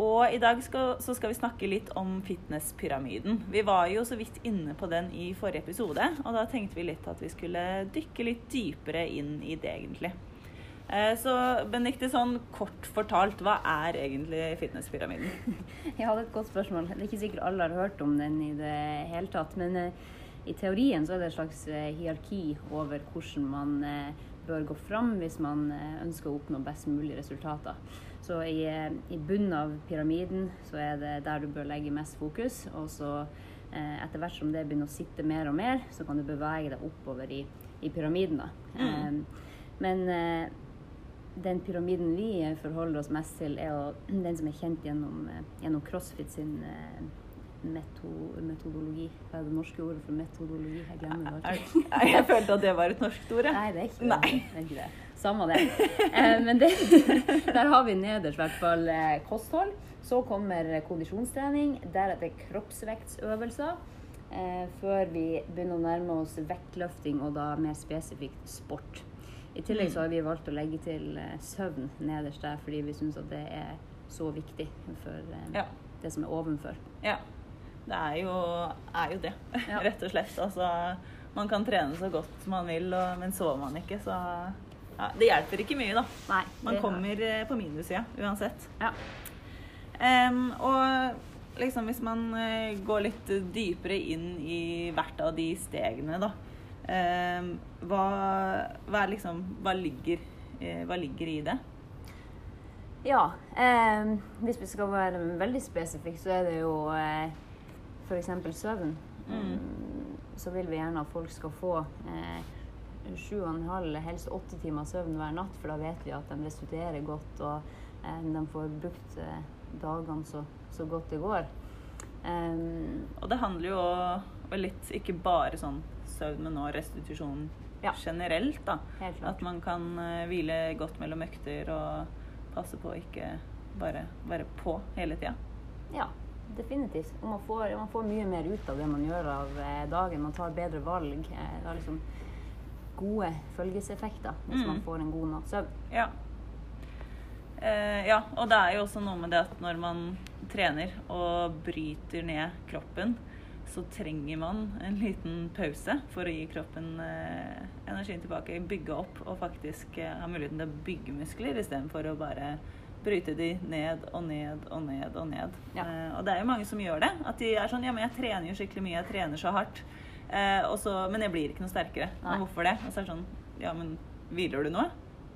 Og i dag skal, så skal vi snakke litt om fitnesspyramiden. Vi var jo så vidt inne på den i forrige episode, og da tenkte vi litt at vi skulle dykke litt dypere inn i det, egentlig. Eh, Så Benedicte, sånn kort fortalt, hva er egentlig fitnesspyramiden? Jeg er et godt spørsmål. Det er ikke sikkert alle har hørt om den i det hele tatt. Men eh, i teorien så er det et slags eh, hierarki over hvordan man bør gå fram hvis man ønsker å oppnå best mulig resultater. Så i, eh, i bunnen av pyramiden så er det der du bør legge mest fokus. Og så eh, etter hvert som det begynner å sitte mer og mer, så kan du bevege deg oppover i, i pyramiden. da. Mm. Eh, men eh, den pyramiden vi forholder oss mest til, er den som er kjent gjennom, eh, gjennom CrossFit sin eh, meto, metodologi. Hva er det norske ordet for metodologi? Jeg glemmer det alltid. Jeg følte at det var et norsk ord. Nei, det er ikke det. Nei. det, er ikke det. Samme det. Eh, men det, der har vi nederst i hvert fall eh, kosthold. Så kommer kondisjonstrening, deretter kroppsvektsøvelser. Eh, før vi begynner å nærme oss vektløfting og da mer spesifikt sport. I tillegg så har vi valgt å legge til søvn nederst der, fordi vi syns at det er så viktig for eh, Ja. det som er ovenfor. Ja. Det er jo, er jo det, Ja. rett og slett. Altså, man kan trene så godt man vil, og, men sover man ikke, så ja, Det hjelper ikke mye, da. Nei, Man kommer eh, på minussida uansett. Ja. Um, og liksom hvis man eh, går litt dypere inn i hvert av de stegene, da. um, hva, hva liksom Hva ligger, eh, hva ligger i det? Ja. Eh, hvis vi skal være veldig spesifikke, så er det jo eh, f.eks. søvn. Mm. Mm, Så vil vi gjerne at folk skal få eh, sju og en halv, helst åtte timer søvn hver natt, for da vet vi at de restituerer godt og eh, de får brukt eh, dagene så, så godt det går. Um, Og det handler jo og litt ikke bare sånn søvn, men òg restitusjon Ja. generelt, da. At man kan uh, hvile godt mellom økter og passe på å ikke bare være på hele tida. Ja, definitivt. Og man får, man får mye mer ut av det man gjør av eh, dagen. Man tar bedre valg. Eh, det har liksom gode følgeseffekter hvis Mm. man får en god natts søvn. Ja. Eh, ja, og det er jo også noe med det at når man trener og bryter ned kroppen, så trenger man en liten pause for å gi kroppen eh, energien tilbake, bygge opp og faktisk eh, ha muligheten til å bygge muskler istedenfor å bare bryte de ned og ned og ned og ned. Ja. Eh, og det er jo mange som gjør det. At de er sånn Ja, men jeg trener jo skikkelig mye, jeg trener så hardt. Eh, og så, men jeg blir ikke noe sterkere. Nei. Og hvorfor det? Og så er det sånn Ja, men hviler du nå?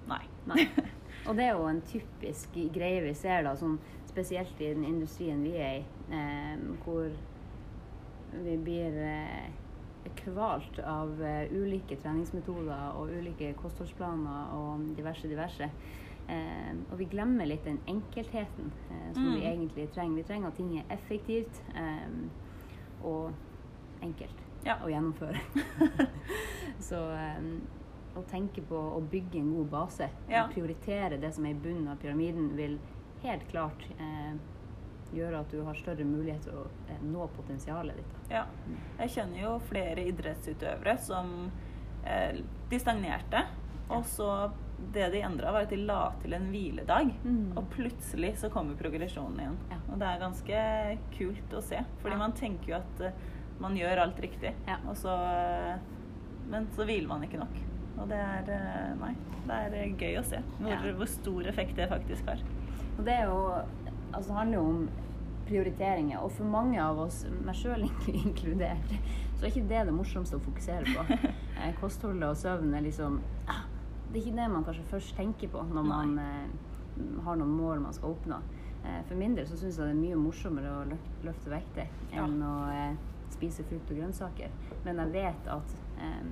Nei. Nei. Og det er jo en typisk greie vi ser, da, sånn, spesielt i den industrien vi er i, eh, hvor vi blir eh, kvalt av eh, ulike treningsmetoder og ulike kostholdsplaner og diverse, diverse. Eh, og vi glemmer litt den enkeltheten eh, som vi Mm. egentlig trenger. Vi trenger at ting er effektivt eh, og enkelt Ja. å gjennomføre. Så eh, å tenke på å bygge en god base, Ja. prioritere det som er i bunnen av pyramiden, vil helt klart eh, gjøre at du har større mulighet til å eh, nå potensialet ditt. Ja. Jeg kjenner jo flere idrettsutøvere som eh, de stagnerte. Og så det de endra, var at de la til en hviledag. Mm. Og plutselig så kommer progresjonen igjen. Ja. Og det er ganske kult å se. Fordi Ja. man tenker jo at uh, man gjør alt riktig. Ja. Og så, uh, men så hviler man ikke nok. Og det er uh, Nei. Det er gøy å se hvor, hvor stor effekt det faktisk har. Og det er jo Altså, det handler jo om prioriteringer. Og for mange av oss, meg sjøl inkludert, så er ikke det det morsomste å fokusere på. Kostholdet og søvn er liksom ah, Det er ikke det man kanskje først tenker på når man eh, har noen mål man skal oppnå. Eh, for min del så syns jeg det er mye morsommere å lø- løfte vekter Ja. enn å eh, spise frukt og grønnsaker. Men jeg vet at eh,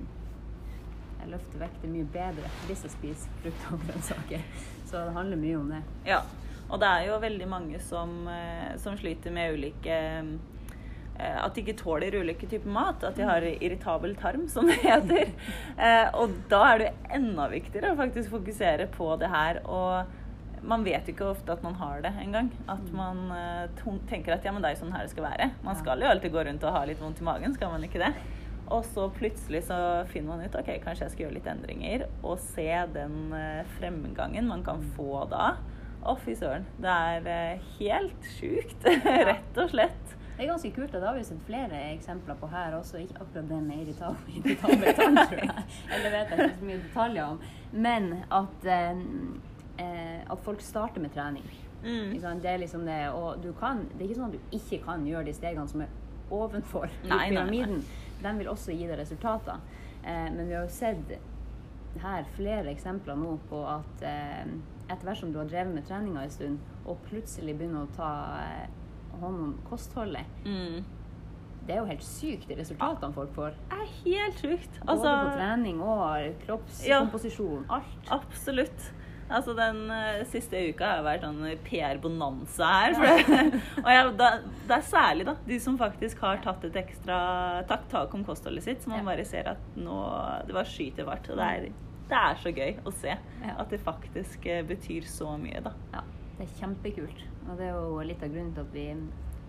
jeg løfter vekter mye bedre hvis jeg spiser frukt og grønnsaker. Så det handler mye om det. Ja. Og det er jo veldig mange som, eh, som sliter med ulike At de ikke tåler ulike typer mat. At de har irritabel tarm, som det heter. Eh, og da er det enda viktigere å faktisk fokusere på det her. Og man vet jo ikke ofte at man har det engang. At man eh, tenker at ja, men det er jo sånn her det skal være. Man skal jo alltid gå rundt og ha litt vondt i magen, skal man ikke det? Og så plutselig så finner man ut ok, kanskje jeg skal gjøre litt endringer. Og se den eh, fremgangen man kan få da. Å, fy søren. Det er eh, helt sjukt, rett og slett. Det er ganske kult, og det har vi sett flere eksempler på her også. Ikke akkurat det med irritabel irritabel tann, tror jeg. Eller vet jeg ikke så mye detaljer om. Men at, eh, eh, at folk starter med trening. Mm. Det er liksom det, og du kan, det er ikke sånn at du ikke kan gjøre de stegene som er ovenfor i pyramiden. nei, nei. De vil også gi deg resultater. Eh, men vi har jo sett her flere eksempler nå på at eh, etter hvert som du har drevet med treninga en stund, og plutselig begynner å ta eh, om kostholdet, Mm. det er jo helt sykt de resultatene folk får. Det er helt sjukt. Både Altså, på trening og kroppskomposisjon. Alt. absolutt. Altså, den uh, siste uka har vært sånn PR-bonanza her. Det, og jeg, da, det er særlig da, de som faktisk har tatt et ekstra tak, tak om kostholdet sitt, som man Ja. bare ser at nå Det var skyter fart. Og det er, det er så gøy å se Ja. at det faktisk eh, betyr så mye, da. Ja, det er kjempekult. Og det er jo litt av grunnen til at vi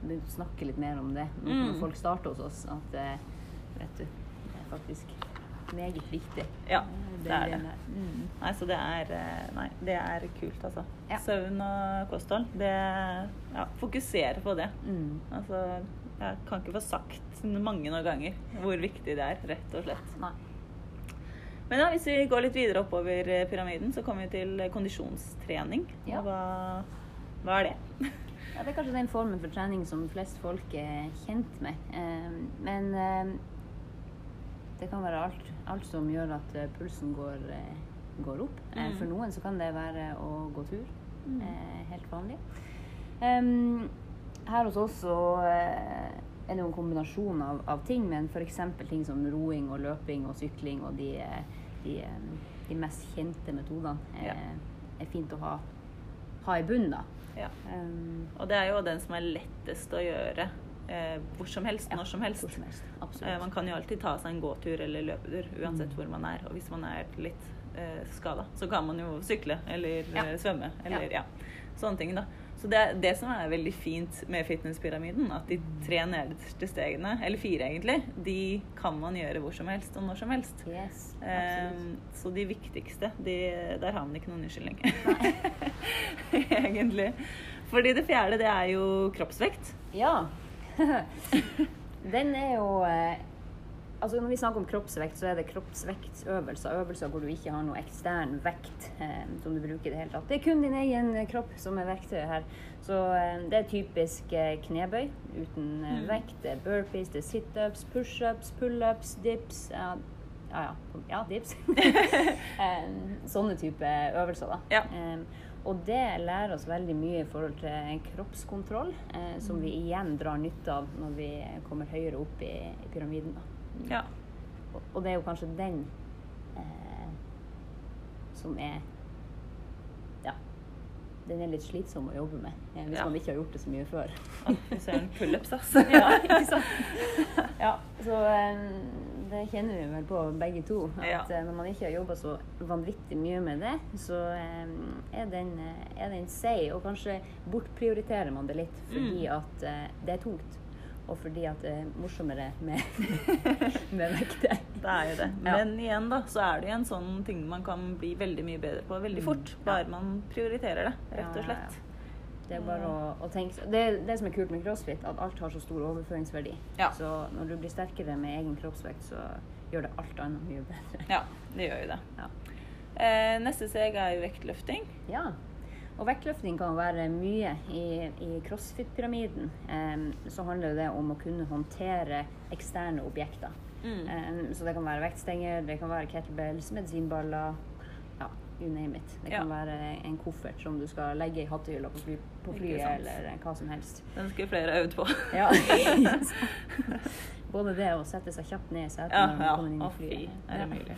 begynte å snakke litt mer om det når Mm. folk starter hos oss. At eh, vet du, det er faktisk meget viktig. Ja, Eh, det er det. Mm. Nei, så det er, eh, nei, det er kult, altså. Ja. Søvn og kosthold. Det Ja, fokusere på det. Mm. Altså, jeg kan ikke få sagt mange noen ganger hvor viktig det er, rett og slett. Nei. Men ja, hvis vi går litt videre oppover eh, pyramiden, så kommer vi til kondisjonstrening. Ja. Hva, hva er det? Ja, det er kanskje den formen for trening som flest folk er kjent med. Eh, men eh, det kan være alt, alt som gjør at eh, pulsen går, eh, går opp. Eh, Mm. For noen så kan det være å gå tur. Mm. Eh, helt vanlig. Her hos oss så eh, er det jo en kombinasjon av, av ting, men f.eks. ting som roing og løping og sykling og de, de, de mest kjente metodene Ja. eh, er fint å ha, ha i bunnen, da. Ja. Um, Og det er jo den som er lettest å gjøre eh, hvor som helst, Ja, når som helst. Som helst. Eh, man kan jo alltid ta seg en gåtur eller løpetur uansett Mm. hvor man er. Og hvis man er litt eh, skada, så kan man jo sykle eller Ja. eh, svømme eller Ja. ja. sånne ting, da. Så det er det som er veldig fint med fitnesspyramiden, at de tre nederste stegene, eller fire egentlig, de kan man gjøre hvor som helst og når som helst. Yes, um, så de viktigste, de, der har man ikke noen unnskyldning. Egentlig. Fordi det fjerde, det er jo kroppsvekt. Ja. Den er jo eh, Altså Når vi snakker om kroppsvekt, så er det kroppsvektøvelser. Øvelser hvor du ikke har noe ekstern vekt eh, som du bruker i det hele tatt. Det er kun din egen eh, kropp som er verktøyet her. Så eh, det er typisk eh, knebøy uten eh, Mm. vekt. Det er burpees, det er situps, pushups, pullups, dips. Ja, ja, ja, ja dips. Eh, Sånne type øvelser, da. Ja. Og det lærer oss veldig mye i forhold til kroppskontroll, eh, som vi igjen drar nytte av når vi kommer høyere opp i, i pyramiden. Da. Ja. Og, og det er jo kanskje den eh, som er Ja. Den er litt slitsom å jobbe med eh, hvis Ja. man ikke har gjort det så mye før. Søren, pullups, altså. ja, ikke sant? Ja, så eh, det kjenner vi vel på begge to. At Ja. eh, når man ikke har jobba så vanvittig mye med det, så eh, er den, eh, er den seig. Og kanskje bortprioriterer man det litt fordi Mm. at det er tungt. Og fordi at det er morsommere med, med vekter. Det er jo det. Ja. Men igjen, da, så er det jo en sånn ting man kan bli veldig mye bedre på veldig Mm, fort. ja. Bare man prioriterer det, rett Ja, og ja, slett. Det er bare å, å tenke Det det som er kult med crossfit, at alt har så stor overføringsverdi. Ja. Så når du blir sterkere med egen kroppsvekt, så gjør det alt annet mye bedre. Ja, det gjør jo det. Ja. Eh, neste steg er jo vektløfting. Ja. Og vektløfting kan være mye. I, i crossfit-pyramiden em, så handler det om å kunne håndtere eksterne objekter. Mm. Em, så det kan være vektstenger, det kan være kettlebells, medisinballer. You name it. Det kan Ja. være en koffert som du skal legge i hattehylla på, fly, på flyet, eller hva som helst. Den skulle flere øvd på. Ja. Både det å sette seg kjapt ned i setet Ja, når man ja. kommer inn i flyet. Er det mulig?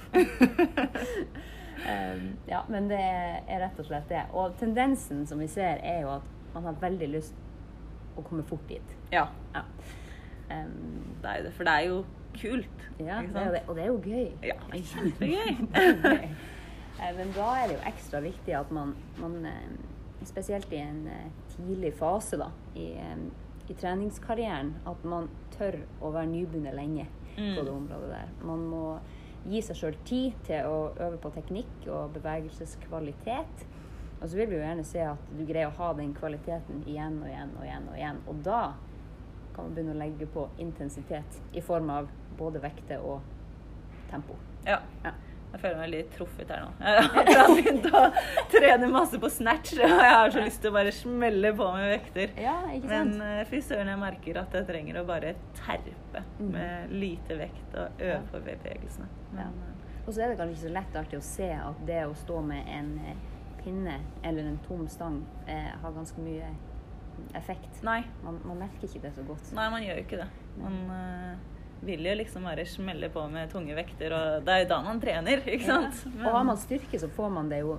Um, ja, men det er rett og slett det. Og tendensen som vi ser, er jo at man har veldig lyst å komme fort dit. Ja, Ja. Um, det er jo det. For det er jo kult. ja, det er jo det. Og det er jo gøy. Ja, kjempegøy. Eh, Men da er det jo ekstra viktig at man, man eh, spesielt i en eh, tidlig fase da, i, i treningskarrieren, at man tør å være nybegynner lenge på Mm. det området der. Man må gi seg sjøl tid til å øve på teknikk og bevegelseskvalitet. Og så vil vi jo gjerne se at du greier å ha den kvaliteten igjen og igjen og igjen. Og igjen. Og da kan man begynne å legge på intensitet i form av både vekter og tempo. Ja. Ja. Jeg føler meg litt truffet her nå. Jeg har begynt å trene masse på snatch, og jeg har så lyst til å bare smelle på med vekter. Ja, ikke Men sant? Men fy søren, jeg merker at jeg trenger å bare terpe Mm. med lite vekt og øve på bevegelsene. Ja. eh, Og så er det kanskje ikke så lett alltid å se at det å stå med en eh, pinne eller en tom stang eh, har ganske mye effekt. Nei, Man, man merker ikke det så godt. nei, man gjør jo ikke det. Man eh, vil jo liksom bare smelle på med tunge vekter, og det er jo da man trener, ikke sant? Ja. Og har man styrke, så får man det jo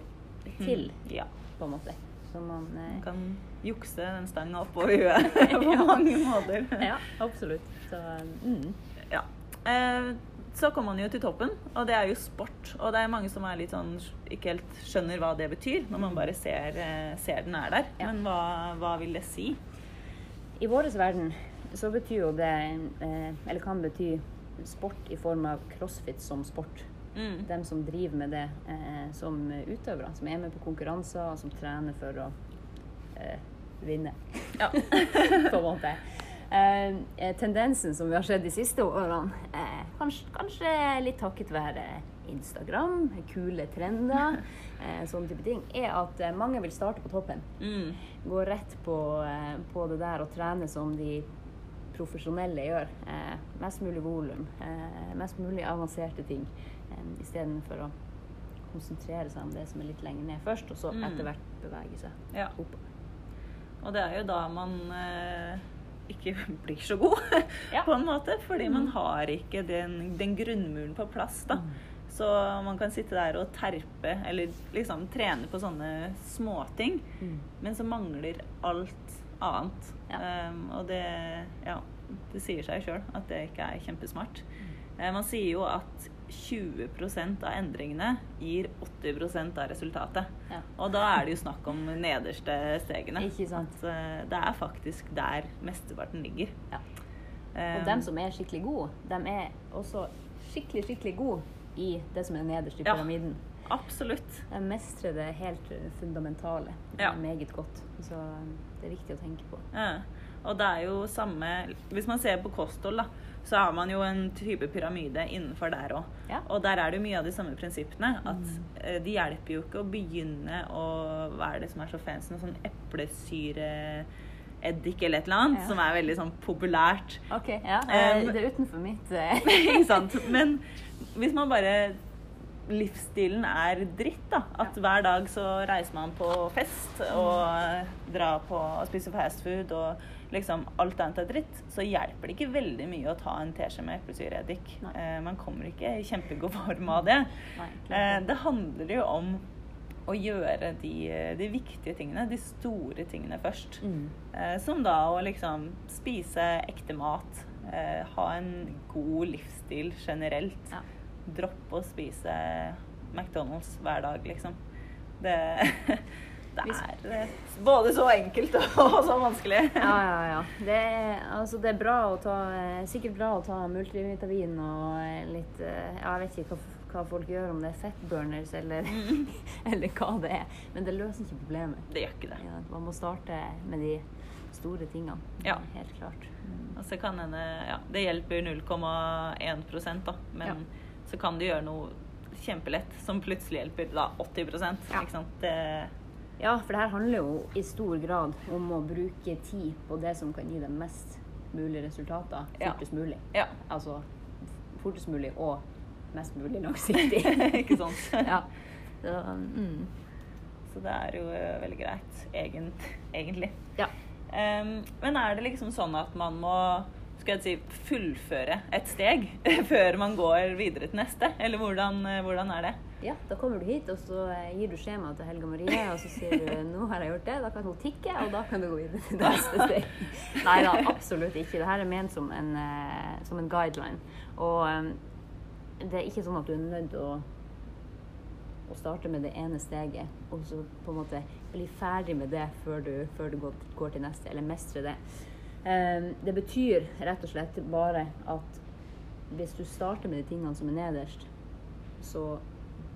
til, Mm, Ja. på en måte. Så man eh, Man kan jukse den stanga oppover huet på mange måter. Ja, absolutt. Så mm. Ja. Eh, så kommer man jo til toppen, og det er jo sport. Og det er mange som er litt sånn, ikke helt skjønner hva det betyr, når man bare ser, eh, ser den er der. Ja. Men hva, hva vil det si? I vår verden så betyr jo det, eh, eller kan bety, sport i form av crossfit som sport. Mm. dem som driver med det eh, som utøvere, som er med på konkurranser, og som trener for å eh, vinne, Ja. på en måte. Eh, eh, tendensen som vi har sett de siste årene, eh, kanskje, kanskje litt takket være Instagram, kule trender, eh, sånne type ting, er at mange vil starte på toppen. Mm. Gå rett på, på det der og trene som de profesjonelle gjør. Eh, mest mulig volum, eh, mest mulig avanserte ting, eh, istedenfor å konsentrere seg om det som er litt lenger ned først, og så Mm. etter hvert bevege seg Ja. oppover. Og det er jo da man eh, ikke blir så god, Ja. på en måte. Fordi man har ikke den, den grunnmuren på plass, da. Så man kan sitte der og terpe, eller liksom trene på sånne småting, Mm. men så mangler alt annet. Um, og det, ja, det sier seg sjøl at det ikke er kjempesmart. Mm. Eh, man sier jo at 20% av endringene gir 80 av resultatet. Ja. Og da er det jo snakk om nederste stegene. Ikke sant. At eh, det er faktisk der mesteparten ligger. Ja. Eh, Og dem som er skikkelig gode, dem er også skikkelig, skikkelig gode i det som er nederst i Ja. Absolutt. De mestrer det helt eh, fundamentale Ja. meget godt. Så eh, det er viktig å tenke på. Ja. Og det er jo samme Hvis man ser på kosthold, da, så har man jo en type pyramide innenfor der òg. Ja. Og der er det jo mye av de samme prinsippene. At mm. det hjelper jo ikke å begynne å Hva er det som er så fancy? Noe sånn eplesyre eddik eller et eller annet, Ja. som er veldig sånn populært. Ok, ja. eh, Um, det er utenfor mitt eh, Ikke sant? Men hvis man bare Livsstilen er dritt, da. At hver dag så reiser man på fest og drar på og spiser fast food og liksom alt annet er dritt, så hjelper det ikke veldig mye å ta en teskje med eplesyreeddik. Nei. Eh, man kommer ikke i kjempegod form av det. Nei, Eh, det. det handler jo om å gjøre de, de viktige tingene, de store tingene først. Mm. Eh, som da å liksom spise ekte mat, eh, ha en god livsstil generelt. Ja. Droppe å spise McDonald's hver dag, liksom. Det, det er eh, både så enkelt og så vanskelig. Ja, ja, ja. Det altså, det er bra å ta, eh, sikkert bra å ta multivitamin og eh, litt ja, Jeg vet ikke hva, hva folk gjør, om det er fettburners eller, eller hva det er. Men det løser ikke problemet. Det gjør ikke det. Ja, man må starte med de store tingene. Ja. Helt klart. Mm. Og så kan hende ja, Det hjelper 0,1% da, men Ja. Så kan du gjøre noe kjempelett som plutselig hjelper da 80 Ja. ikke sant? Det, Ja, for det her handler jo i stor grad om å bruke tid på det som kan gi deg mest mulig resultater Ja. fortest mulig. Ja. Altså fortest mulig og mest mulig langsiktig. ikke sant? ja. Så, mm. Så det er jo eh, veldig greit, egent, egentlig. ja. Um, men er det liksom sånn at man må skal jeg si, fullføre et steg før man går videre til neste? Eller hvordan, eh, hvordan er det? Ja, da kommer du hit, og så eh, gir du skjema til Helga Marie, og så sier du 'nå har jeg gjort det', da kan hun tikke, og da kan du gå videre til neste steg. Nei da, absolutt ikke. Dette er ment som en, eh, som en guideline. Og eh, det er ikke sånn at du er nødt til å, å starte med det ene steget, og så på en måte bli ferdig med det før du, før du går, går til neste, eller mestre det. Eh, det betyr rett og slett bare at hvis du starter med de tingene som er nederst, så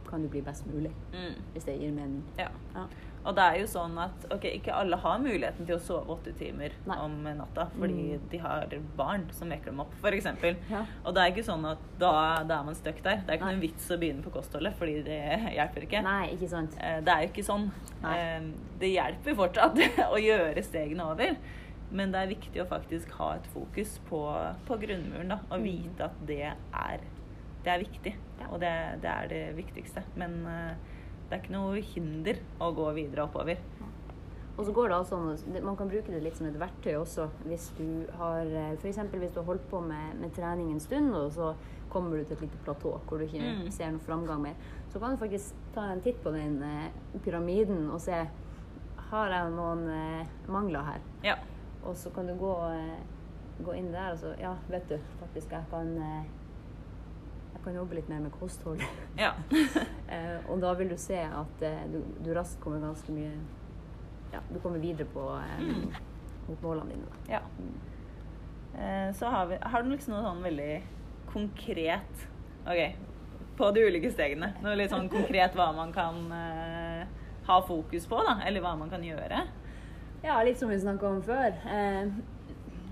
kan du bli best mulig. Mm. Hvis det gir mening. Ja. Ja. Og det er jo sånn at okay, ikke alle har muligheten til å sove åtte timer Nei. om natta fordi Mm. de har barn som vekker dem opp, f.eks. Ja. Og det er ikke sånn at da, da er man stuck der. Det er ikke Nei. noen vits å begynne på kostholdet, fordi det hjelper ikke. Nei, ikke sant. Eh, Det er jo ikke sånn. Nei. Eh, Det hjelper fortsatt å gjøre stegene over. Men det er viktig å faktisk ha et fokus på, på grunnmuren da, og Mm. vite at det er, det er viktig. Og det, det er det viktigste. Men eh, det er ikke noe hinder å gå videre oppover. Og så går det altså an Man kan bruke det litt som et verktøy også. Hvis du har F.eks. hvis du har holdt på med, med trening en stund, og så kommer du til et lite platå hvor du ikke Mm. ser noe framgang mer, så kan du faktisk ta en titt på den eh, pyramiden og se har jeg noen eh, mangler her. Ja. Og så kan du gå, eh, gå inn der og så Ja, vet du, faktisk, jeg kan eh, Jeg kan jobbe litt mer med kosthold. ja. Eh, og da vil du se at du, du raskt kommer ganske mye Ja, du kommer videre på Mm. mot målene dine. Da. ja. Så har, vi, har du liksom noe sånn veldig konkret Ok, på de ulike stegene. Noe litt sånn konkret hva man kan uh, ha fokus på, da. Eller hva man kan gjøre. Ja, litt som vi snakka om før. Eh,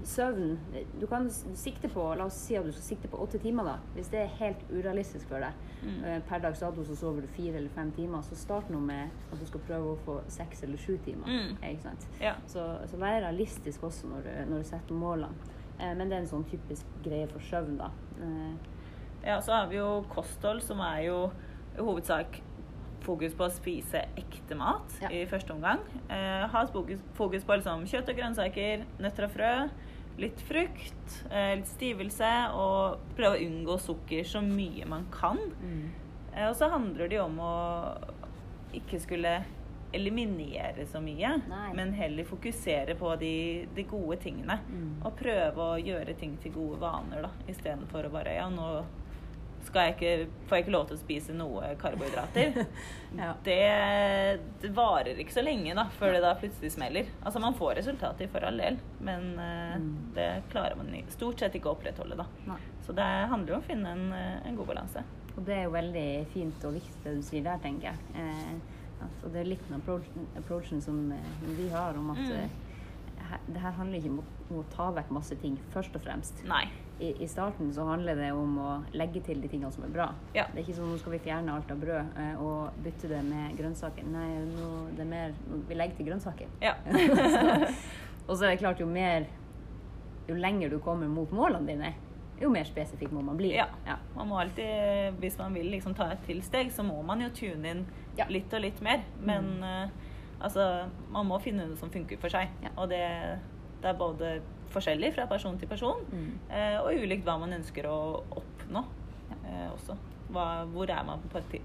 søvn. Du kan sikte på La oss si at du skal sikte på åtte timer, da. Hvis det er helt urealistisk for deg. Mm. Eh, per dags dato så sover du fire eller fem timer, så start nå med at du skal prøve å få seks eller sju timer. Mm. Ikke sant? Ja. Så, så vær realistisk også når du, når du setter målene. Eh, men det er en sånn typisk greie for søvn, da. Eh, Ja, så har vi jo kosthold, som er jo i hovedsak fokus på å spise ekte mat Ja. i første omgang. Eh, ha fokus, fokus på liksom, kjøtt og grønnsaker, nøtter og frø, litt frukt, eh, litt stivelse, og prøve å unngå sukker så mye man kan. Eh, og så handler det jo om å ikke skulle eliminere så mye, Nei. men heller fokusere på de, de gode tingene. Mm. Og prøve å gjøre ting til gode vaner, da, istedenfor å bare Ja, nå jeg ikke, får jeg ikke lov til å spise noe karbohydrater. Ja. det, det varer ikke så lenge da, før det da plutselig smeller. Altså Man får resultater for all del, men uh, Mm. det klarer man stort sett ikke å opprettholde. da. Nei. Så det handler om å finne en, eh, en god balanse. Og det er jo veldig fint og viktig det du sier der, tenker jeg. Eh, altså, det er litt den approachen, approachen som eh, vi har om at Mm. det her handler ikke om å ta vekk masse ting, først og fremst. Nei. I, I starten så handler det om å legge til de tingene som er bra. Ja. Det er ikke sånn nå skal vi fjerne alt av brød eh, og bytte det med grønnsaker. Nei, nå, det er mer, vi legger til grønnsaker. Ja. Og så er det klart, jo mer Jo lenger du kommer mot målene dine, jo mer spesifikk må man bli. Ja. Ja. Man må alltid, hvis man vil liksom ta et tilsteg, så må man jo tune inn. Mm. litt og litt mer. Men eh, altså, man må finne noe som funker for seg. Og det, det er både forskjellig fra person til person, Mm. eh, og ulikt hva man ønsker å oppnå Ja. eh, også. Hva, hvor er man på et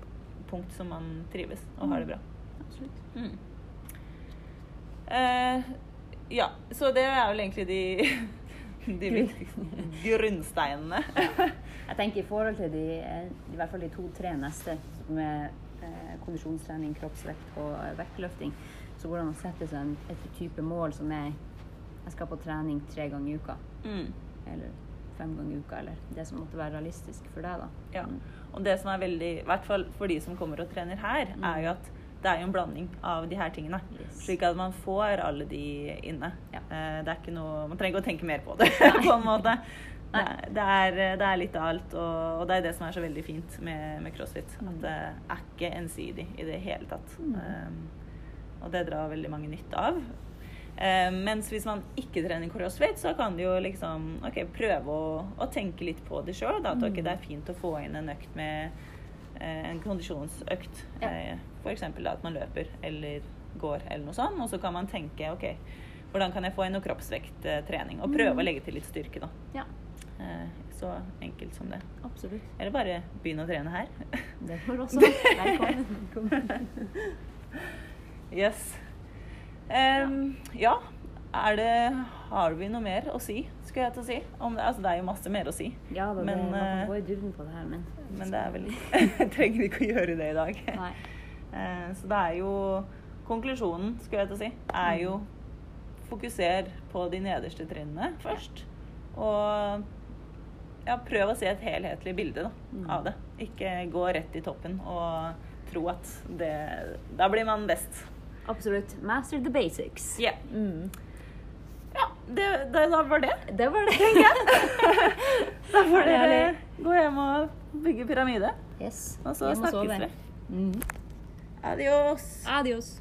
punkt som man trives og har det bra. Absolutt. Mm. Eh, ja, så det er vel egentlig de, de viktigste grunnsteinene. Jeg tenker i forhold til de, i hvert fall de to-tre neste, med eh, kondisjonstrening, kroppsvekt og vektløfting, så går det setter seg et type mål som er jeg skal på trening tre ganger i uka, Mm. eller fem ganger i uka, eller det som måtte være realistisk for deg, da. Ja. Mm. Og det som er veldig, i hvert fall for de som kommer og trener her, Mm. er jo at det er jo en blanding av de her tingene. Yes. Slik at man får alle de inne. Ja. Eh, Det er ikke noe, Man trenger ikke å tenke mer på det, på en måte. Det er, det, er, det er litt av alt, og, og det er det som er så veldig fint med, med crossfit. Mm. At det er ikke ensidig i det hele tatt. Mm. Um, og det drar veldig mange nytte av. Eh, mens hvis man ikke trener crossfit, så kan du jo liksom okay, prøve å, å tenke litt på det sjøl. At ok, Mm. det er fint å få inn en økt med eh, en kondisjonsøkt. Ja. Eh, F.eks. at man løper eller går eller noe sånt. Og så kan man tenke ok, hvordan kan jeg få inn noe kroppsvekttrening. Og prøve å legge til litt styrke, da. Ja, Eh, Så enkelt som det. absolutt. Eller bare begynne å trene her. Det får du også. Velkommen. Yes. Em, ja, det Har vi noe mer å si, skulle jeg til å si? Om det, altså, det er jo masse mer å si. Ja da, det, Men, man kan gå i dybden på det her, men Men det er vel trenger ikke å gjøre det i dag. Nei. Uh, Så det er jo Konklusjonen, skulle jeg til å si, er jo fokuser på de nederste trinnene først. Og ja, prøv å se et helhetlig bilde da, Mm. av det. Ikke gå rett i toppen og tro at det Da blir man best. Absolutt. Master the basics. Ja. Mm. Ja, det, det, da var det. Det var det. Da får dere Herlig. gå hjem og bygge pyramide. Yes. Og så snakkes vi. Mm. Adios. Adios.